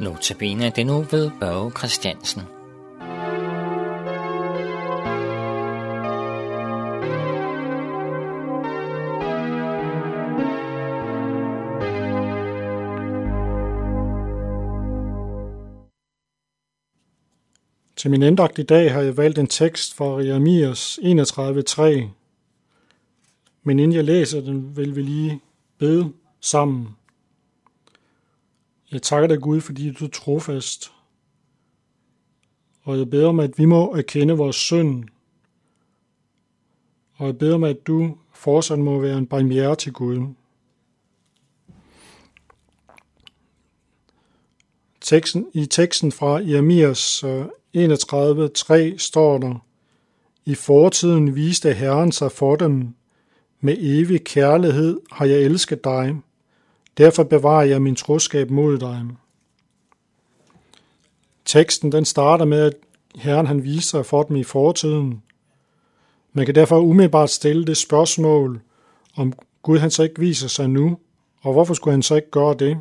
Notabene det nu ved Børge Christiansen. Til min indagt i dag har jeg valgt en tekst fra Jeremias 31.3. Men inden jeg læser den, vil vi lige bede sammen. Jeg takker dig Gud, fordi du er trofast. Og jeg beder om, at vi må erkende vores synd. Og jeg beder om, at du fortsat må være en barmhjerte til Gud. Teksten, I teksten fra Jeremias øh, 31.3 står der, I fortiden viste Herren sig for dem. Med evig kærlighed har jeg elsket dig. Derfor bevarer jeg min troskab mod dig. Teksten den starter med, at Herren han viser sig for dem i fortiden. Man kan derfor umiddelbart stille det spørgsmål, om Gud han så ikke viser sig nu, og hvorfor skulle han så ikke gøre det?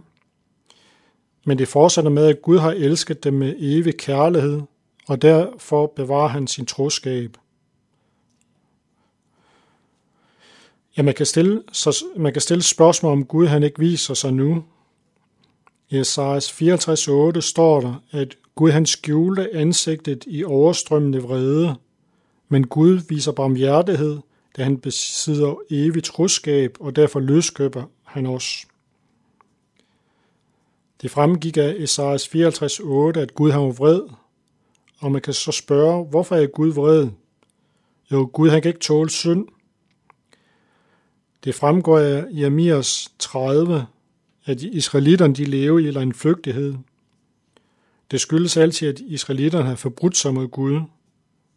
Men det fortsætter med, at Gud har elsket dem med evig kærlighed, og derfor bevarer han sin troskab. Ja, man kan stille, så, man kan stille spørgsmål om Gud, han ikke viser sig nu. I Esajas 54.8 står der, at Gud han skjulte ansigtet i overstrømmende vrede, men Gud viser barmhjertighed, da han besidder evigt troskab, og derfor løskøber han os. Det fremgik af Esajas 54.8, at Gud har vred, og man kan så spørge, hvorfor er Gud vred? Jo, Gud han kan ikke tåle synd. Det fremgår af Jeremias 30, at israelitterne de lever i en flygtighed. Det skyldes altid, at israelitterne har forbrudt sig mod Gud.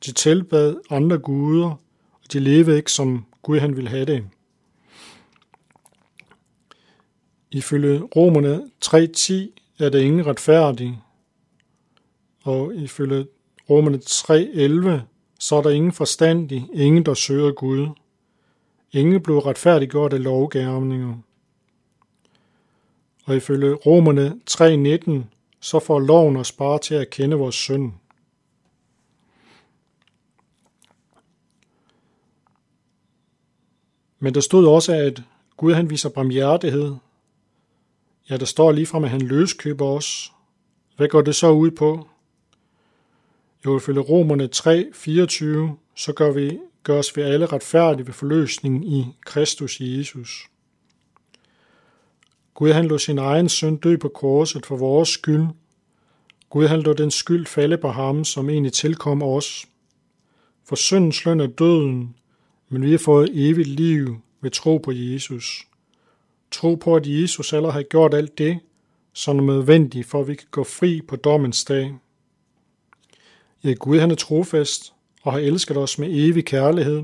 De tilbad andre guder, og de levede ikke, som Gud han ville have det. Ifølge Romerne 3.10 er der ingen retfærdig, og ifølge Romerne 3.11 så er der ingen forstandig, ingen der søger Gud. Ingen blev retfærdiggjort af lovgærninger. Og ifølge Romerne 3.19 så får loven os bare til at kende vores synd. Men der stod også, at Gud han viser barmhjertighed Ja, der står lige at han løskøber os. Hvad går det så ud på? Jo, ifølge Romerne 3, 24, så gør, vi, gøres vi alle retfærdige ved forløsningen i Kristus Jesus. Gud han lod sin egen søn dø på korset for vores skyld. Gud han lod den skyld falde på ham, som egentlig tilkom os. For syndens løn er døden, men vi har fået evigt liv ved tro på Jesus. Tro på, at Jesus allerede har gjort alt det, som er nødvendigt, for at vi kan gå fri på dommens dag. Ja, Gud han er trofast og har elsket os med evig kærlighed,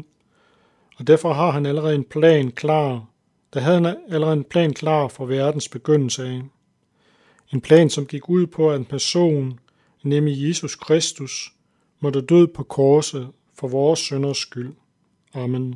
og derfor har han allerede en plan klar. Der havde han allerede en plan klar for verdens begyndelse af. En plan, som gik ud på, at en person, nemlig Jesus Kristus, måtte dø på korset for vores sønders skyld. Amen.